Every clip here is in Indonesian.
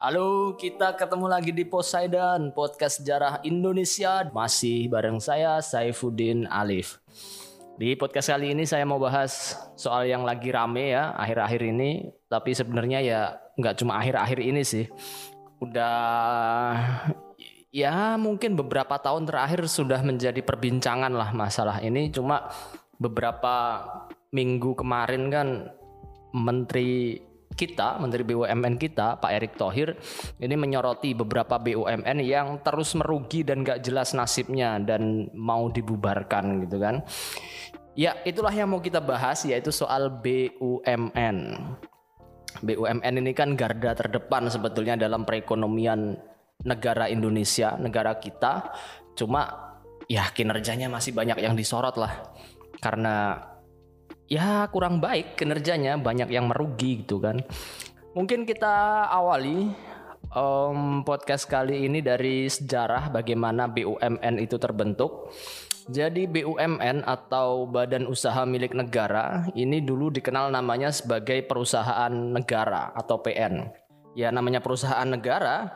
Halo, kita ketemu lagi di Poseidon, podcast sejarah Indonesia. Masih bareng saya, Saifuddin Alif. Di podcast kali ini saya mau bahas soal yang lagi rame ya, akhir-akhir ini. Tapi sebenarnya ya nggak cuma akhir-akhir ini sih. Udah ya mungkin beberapa tahun terakhir sudah menjadi perbincangan lah masalah ini. Cuma beberapa minggu kemarin kan Menteri kita, Menteri BUMN kita, Pak Erick Thohir, ini menyoroti beberapa BUMN yang terus merugi dan gak jelas nasibnya dan mau dibubarkan gitu kan. Ya itulah yang mau kita bahas yaitu soal BUMN. BUMN ini kan garda terdepan sebetulnya dalam perekonomian negara Indonesia, negara kita. Cuma ya kinerjanya masih banyak yang disorot lah. Karena ya kurang baik kinerjanya. Banyak yang merugi gitu kan. Mungkin kita awali em, podcast kali ini dari sejarah bagaimana BUMN itu terbentuk. Jadi BUMN atau Badan Usaha Milik Negara ini dulu dikenal namanya sebagai perusahaan negara atau PN ya namanya perusahaan negara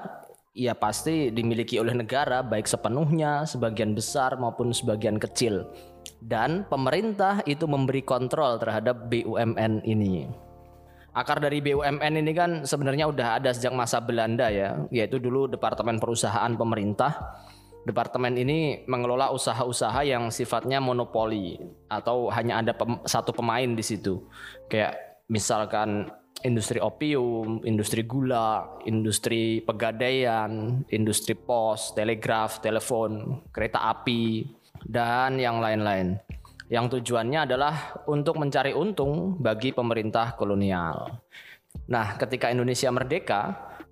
ya pasti dimiliki oleh negara baik sepenuhnya sebagian besar maupun sebagian kecil dan pemerintah itu memberi kontrol terhadap BUMN ini. Akar dari BUMN ini kan sebenarnya udah ada sejak masa Belanda ya, yaitu dulu Departemen Perusahaan Pemerintah. Departemen ini mengelola usaha-usaha yang sifatnya monopoli atau hanya ada pem- satu pemain di situ. Kayak misalkan industri opium, industri gula, industri pegadaian, industri pos, telegraf, telepon, kereta api, dan yang lain-lain. Yang tujuannya adalah untuk mencari untung bagi pemerintah kolonial. Nah, ketika Indonesia merdeka,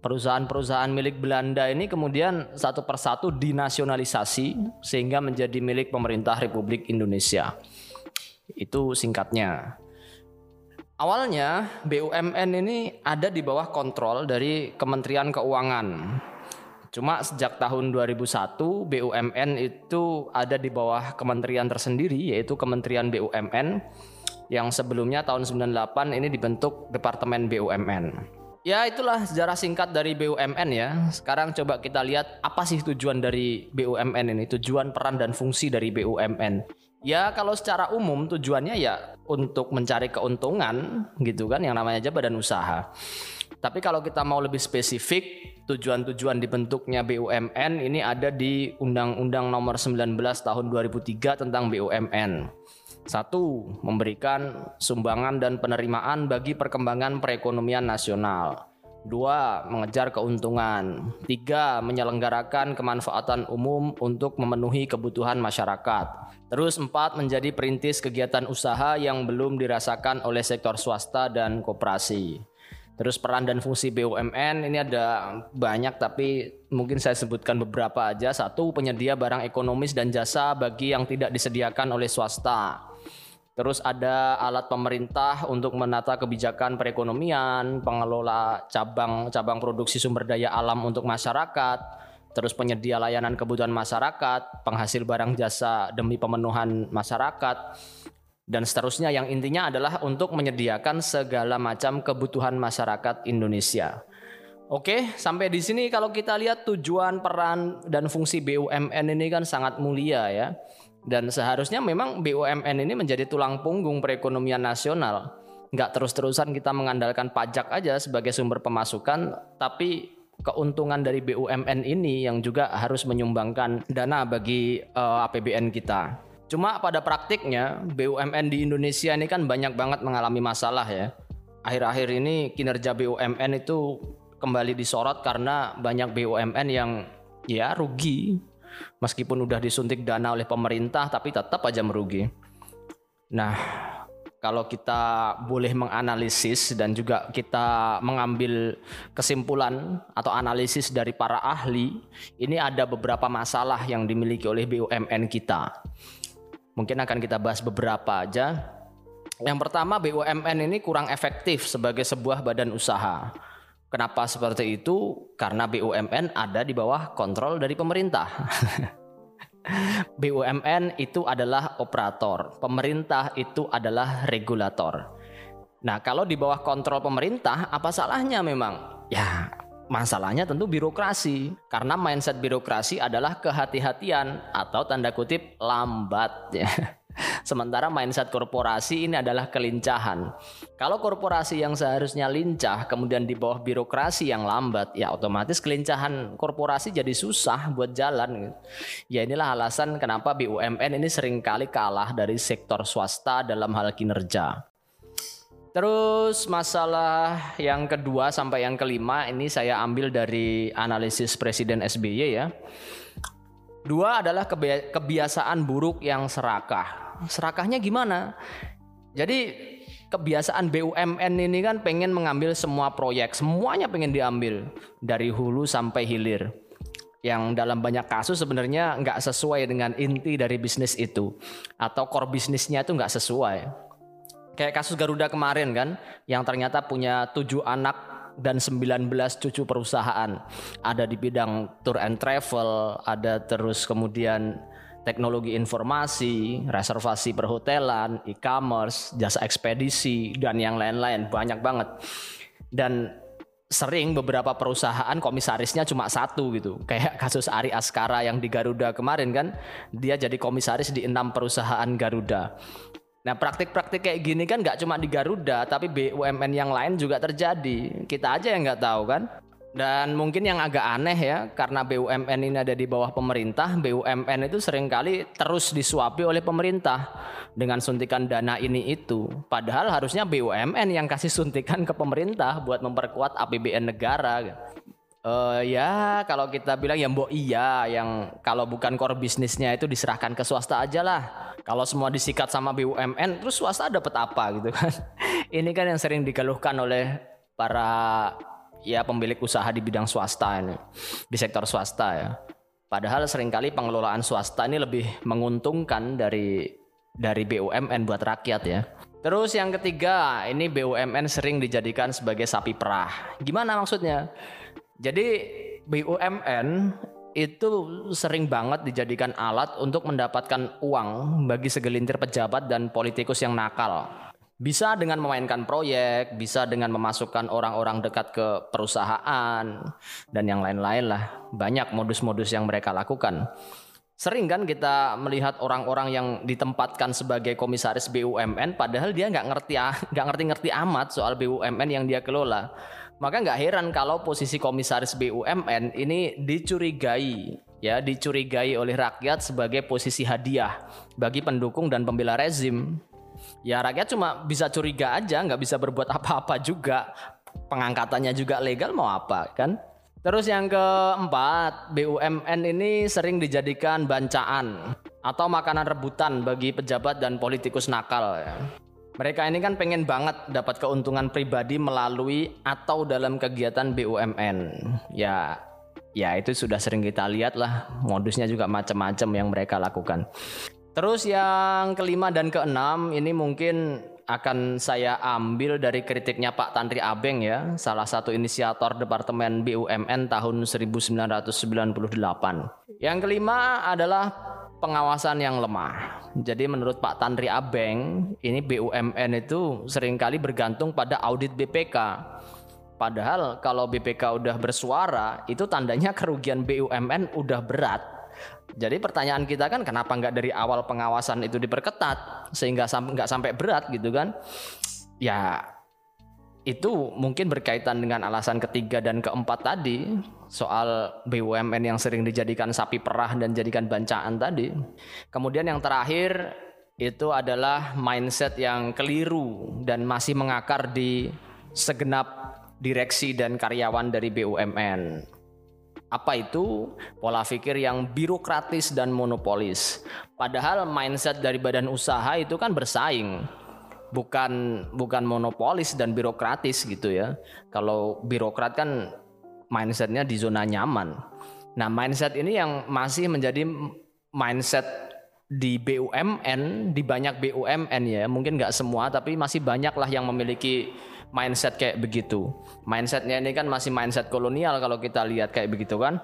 perusahaan-perusahaan milik Belanda ini kemudian satu persatu dinasionalisasi sehingga menjadi milik pemerintah Republik Indonesia. Itu singkatnya. Awalnya BUMN ini ada di bawah kontrol dari Kementerian Keuangan. Cuma sejak tahun 2001 BUMN itu ada di bawah kementerian tersendiri yaitu Kementerian BUMN yang sebelumnya tahun 98 ini dibentuk Departemen BUMN. Ya itulah sejarah singkat dari BUMN ya. Sekarang coba kita lihat apa sih tujuan dari BUMN ini, tujuan peran dan fungsi dari BUMN. Ya kalau secara umum tujuannya ya untuk mencari keuntungan gitu kan yang namanya aja badan usaha. Tapi kalau kita mau lebih spesifik, tujuan-tujuan dibentuknya BUMN ini ada di Undang-Undang Nomor 19 Tahun 2003 tentang BUMN. Satu, memberikan sumbangan dan penerimaan bagi perkembangan perekonomian nasional. Dua, mengejar keuntungan. Tiga, menyelenggarakan kemanfaatan umum untuk memenuhi kebutuhan masyarakat. Terus empat, menjadi perintis kegiatan usaha yang belum dirasakan oleh sektor swasta dan koperasi. Terus peran dan fungsi BUMN ini ada banyak tapi mungkin saya sebutkan beberapa aja. Satu, penyedia barang ekonomis dan jasa bagi yang tidak disediakan oleh swasta. Terus ada alat pemerintah untuk menata kebijakan perekonomian, pengelola cabang-cabang produksi sumber daya alam untuk masyarakat, terus penyedia layanan kebutuhan masyarakat, penghasil barang jasa demi pemenuhan masyarakat, dan seterusnya yang intinya adalah untuk menyediakan segala macam kebutuhan masyarakat Indonesia. Oke, sampai di sini kalau kita lihat tujuan peran dan fungsi BUMN ini kan sangat mulia ya. Dan seharusnya memang BUMN ini menjadi tulang punggung perekonomian nasional. Nggak terus-terusan kita mengandalkan pajak aja sebagai sumber pemasukan, tapi keuntungan dari BUMN ini yang juga harus menyumbangkan dana bagi eh, APBN kita. Cuma pada praktiknya BUMN di Indonesia ini kan banyak banget mengalami masalah ya. Akhir-akhir ini kinerja BUMN itu kembali disorot karena banyak BUMN yang ya rugi. Meskipun udah disuntik dana oleh pemerintah tapi tetap aja merugi. Nah, kalau kita boleh menganalisis dan juga kita mengambil kesimpulan atau analisis dari para ahli, ini ada beberapa masalah yang dimiliki oleh BUMN kita. Mungkin akan kita bahas beberapa aja. Yang pertama BUMN ini kurang efektif sebagai sebuah badan usaha. Kenapa seperti itu? Karena BUMN ada di bawah kontrol dari pemerintah. BUMN itu adalah operator, pemerintah itu adalah regulator. Nah, kalau di bawah kontrol pemerintah, apa salahnya memang? Ya, masalahnya tentu birokrasi. Karena mindset birokrasi adalah kehati-hatian atau tanda kutip lambat ya. Sementara mindset korporasi ini adalah kelincahan. Kalau korporasi yang seharusnya lincah kemudian di bawah birokrasi yang lambat, ya otomatis kelincahan korporasi jadi susah buat jalan. Ya inilah alasan kenapa BUMN ini sering kali kalah dari sektor swasta dalam hal kinerja. Terus masalah yang kedua sampai yang kelima ini saya ambil dari analisis Presiden SBY ya. Dua adalah kebiasaan buruk yang serakah. Serakahnya gimana? Jadi kebiasaan BUMN ini kan pengen mengambil semua proyek, semuanya pengen diambil dari hulu sampai hilir. Yang dalam banyak kasus sebenarnya nggak sesuai dengan inti dari bisnis itu atau core bisnisnya itu nggak sesuai. Kayak kasus Garuda kemarin kan, yang ternyata punya tujuh anak dan 19 cucu perusahaan. Ada di bidang tour and travel, ada terus kemudian teknologi informasi, reservasi perhotelan, e-commerce, jasa ekspedisi dan yang lain-lain banyak banget. Dan sering beberapa perusahaan komisarisnya cuma satu gitu. Kayak kasus Ari Askara yang di Garuda kemarin kan, dia jadi komisaris di enam perusahaan Garuda. Nah praktik-praktik kayak gini kan nggak cuma di Garuda, tapi BUMN yang lain juga terjadi. Kita aja yang nggak tahu kan. Dan mungkin yang agak aneh ya, karena BUMN ini ada di bawah pemerintah, BUMN itu sering kali terus disuapi oleh pemerintah dengan suntikan dana ini itu. Padahal harusnya BUMN yang kasih suntikan ke pemerintah buat memperkuat APBN negara. Uh, ya kalau kita bilang ya mbok iya yang kalau bukan core bisnisnya itu diserahkan ke swasta aja lah. Kalau semua disikat sama BUMN terus swasta dapat apa gitu kan. Ini kan yang sering dikeluhkan oleh para ya pemilik usaha di bidang swasta ini di sektor swasta ya. Padahal sering kali pengelolaan swasta ini lebih menguntungkan dari dari BUMN buat rakyat ya. Terus yang ketiga, ini BUMN sering dijadikan sebagai sapi perah. Gimana maksudnya? Jadi BUMN itu sering banget dijadikan alat untuk mendapatkan uang bagi segelintir pejabat dan politikus yang nakal. Bisa dengan memainkan proyek, bisa dengan memasukkan orang-orang dekat ke perusahaan, dan yang lain-lain lah. Banyak modus-modus yang mereka lakukan. Sering kan kita melihat orang-orang yang ditempatkan sebagai komisaris BUMN, padahal dia nggak ngerti nggak ngerti-ngerti amat soal BUMN yang dia kelola. Maka nggak heran kalau posisi komisaris BUMN ini dicurigai ya dicurigai oleh rakyat sebagai posisi hadiah bagi pendukung dan pembela rezim. Ya rakyat cuma bisa curiga aja, nggak bisa berbuat apa-apa juga. Pengangkatannya juga legal mau apa kan? Terus yang keempat, BUMN ini sering dijadikan bancaan atau makanan rebutan bagi pejabat dan politikus nakal ya. Mereka ini kan pengen banget dapat keuntungan pribadi melalui atau dalam kegiatan BUMN. Ya, ya itu sudah sering kita lihat lah. Modusnya juga macam-macam yang mereka lakukan. Terus yang kelima dan keenam ini mungkin akan saya ambil dari kritiknya Pak Tantri Abeng ya, salah satu inisiator Departemen BUMN tahun 1998. Yang kelima adalah pengawasan yang lemah. Jadi menurut Pak Tandri Abeng, ini BUMN itu sering kali bergantung pada audit BPK. Padahal kalau BPK udah bersuara, itu tandanya kerugian BUMN udah berat. Jadi pertanyaan kita kan kenapa nggak dari awal pengawasan itu diperketat sehingga nggak sampai berat gitu kan? Ya itu mungkin berkaitan dengan alasan ketiga dan keempat tadi soal BUMN yang sering dijadikan sapi perah dan jadikan bancaan tadi. Kemudian yang terakhir itu adalah mindset yang keliru dan masih mengakar di segenap direksi dan karyawan dari BUMN. Apa itu? Pola pikir yang birokratis dan monopolis. Padahal mindset dari badan usaha itu kan bersaing bukan bukan monopolis dan birokratis gitu ya. Kalau birokrat kan mindsetnya di zona nyaman. Nah mindset ini yang masih menjadi mindset di BUMN, di banyak BUMN ya, mungkin nggak semua, tapi masih banyak lah yang memiliki mindset kayak begitu. Mindsetnya ini kan masih mindset kolonial kalau kita lihat kayak begitu kan,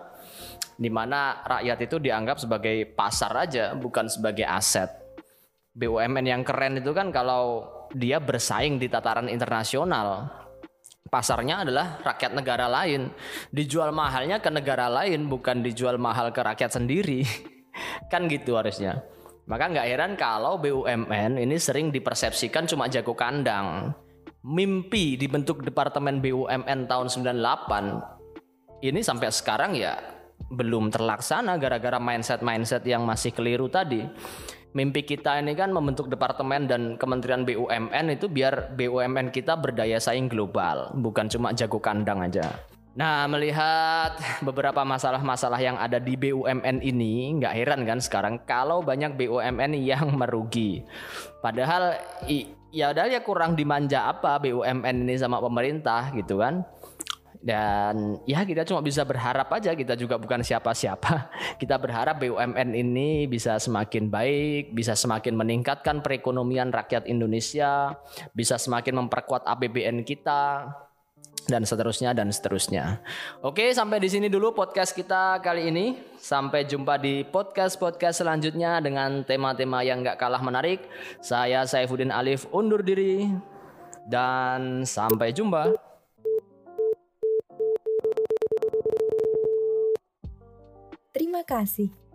di mana rakyat itu dianggap sebagai pasar aja, bukan sebagai aset. BUMN yang keren itu kan kalau dia bersaing di tataran internasional, pasarnya adalah rakyat negara lain. Dijual mahalnya ke negara lain, bukan dijual mahal ke rakyat sendiri. kan gitu harusnya. Maka nggak heran kalau BUMN ini sering dipersepsikan cuma jago kandang. Mimpi dibentuk Departemen BUMN tahun 98 ini sampai sekarang ya belum terlaksana gara-gara mindset-mindset yang masih keliru tadi mimpi kita ini kan membentuk departemen dan kementerian BUMN itu biar BUMN kita berdaya saing global, bukan cuma jago kandang aja. Nah, melihat beberapa masalah-masalah yang ada di BUMN ini, nggak heran kan sekarang kalau banyak BUMN yang merugi. Padahal ya udah ya kurang dimanja apa BUMN ini sama pemerintah gitu kan. Dan ya kita cuma bisa berharap aja kita juga bukan siapa-siapa. Kita berharap BUMN ini bisa semakin baik bisa semakin meningkatkan perekonomian rakyat Indonesia bisa semakin memperkuat APBN kita dan seterusnya dan seterusnya. Oke, sampai di sini dulu podcast kita kali ini. Sampai jumpa di podcast-podcast selanjutnya dengan tema-tema yang gak kalah menarik. Saya Saifuddin Alif undur diri dan sampai jumpa. Terima kasih.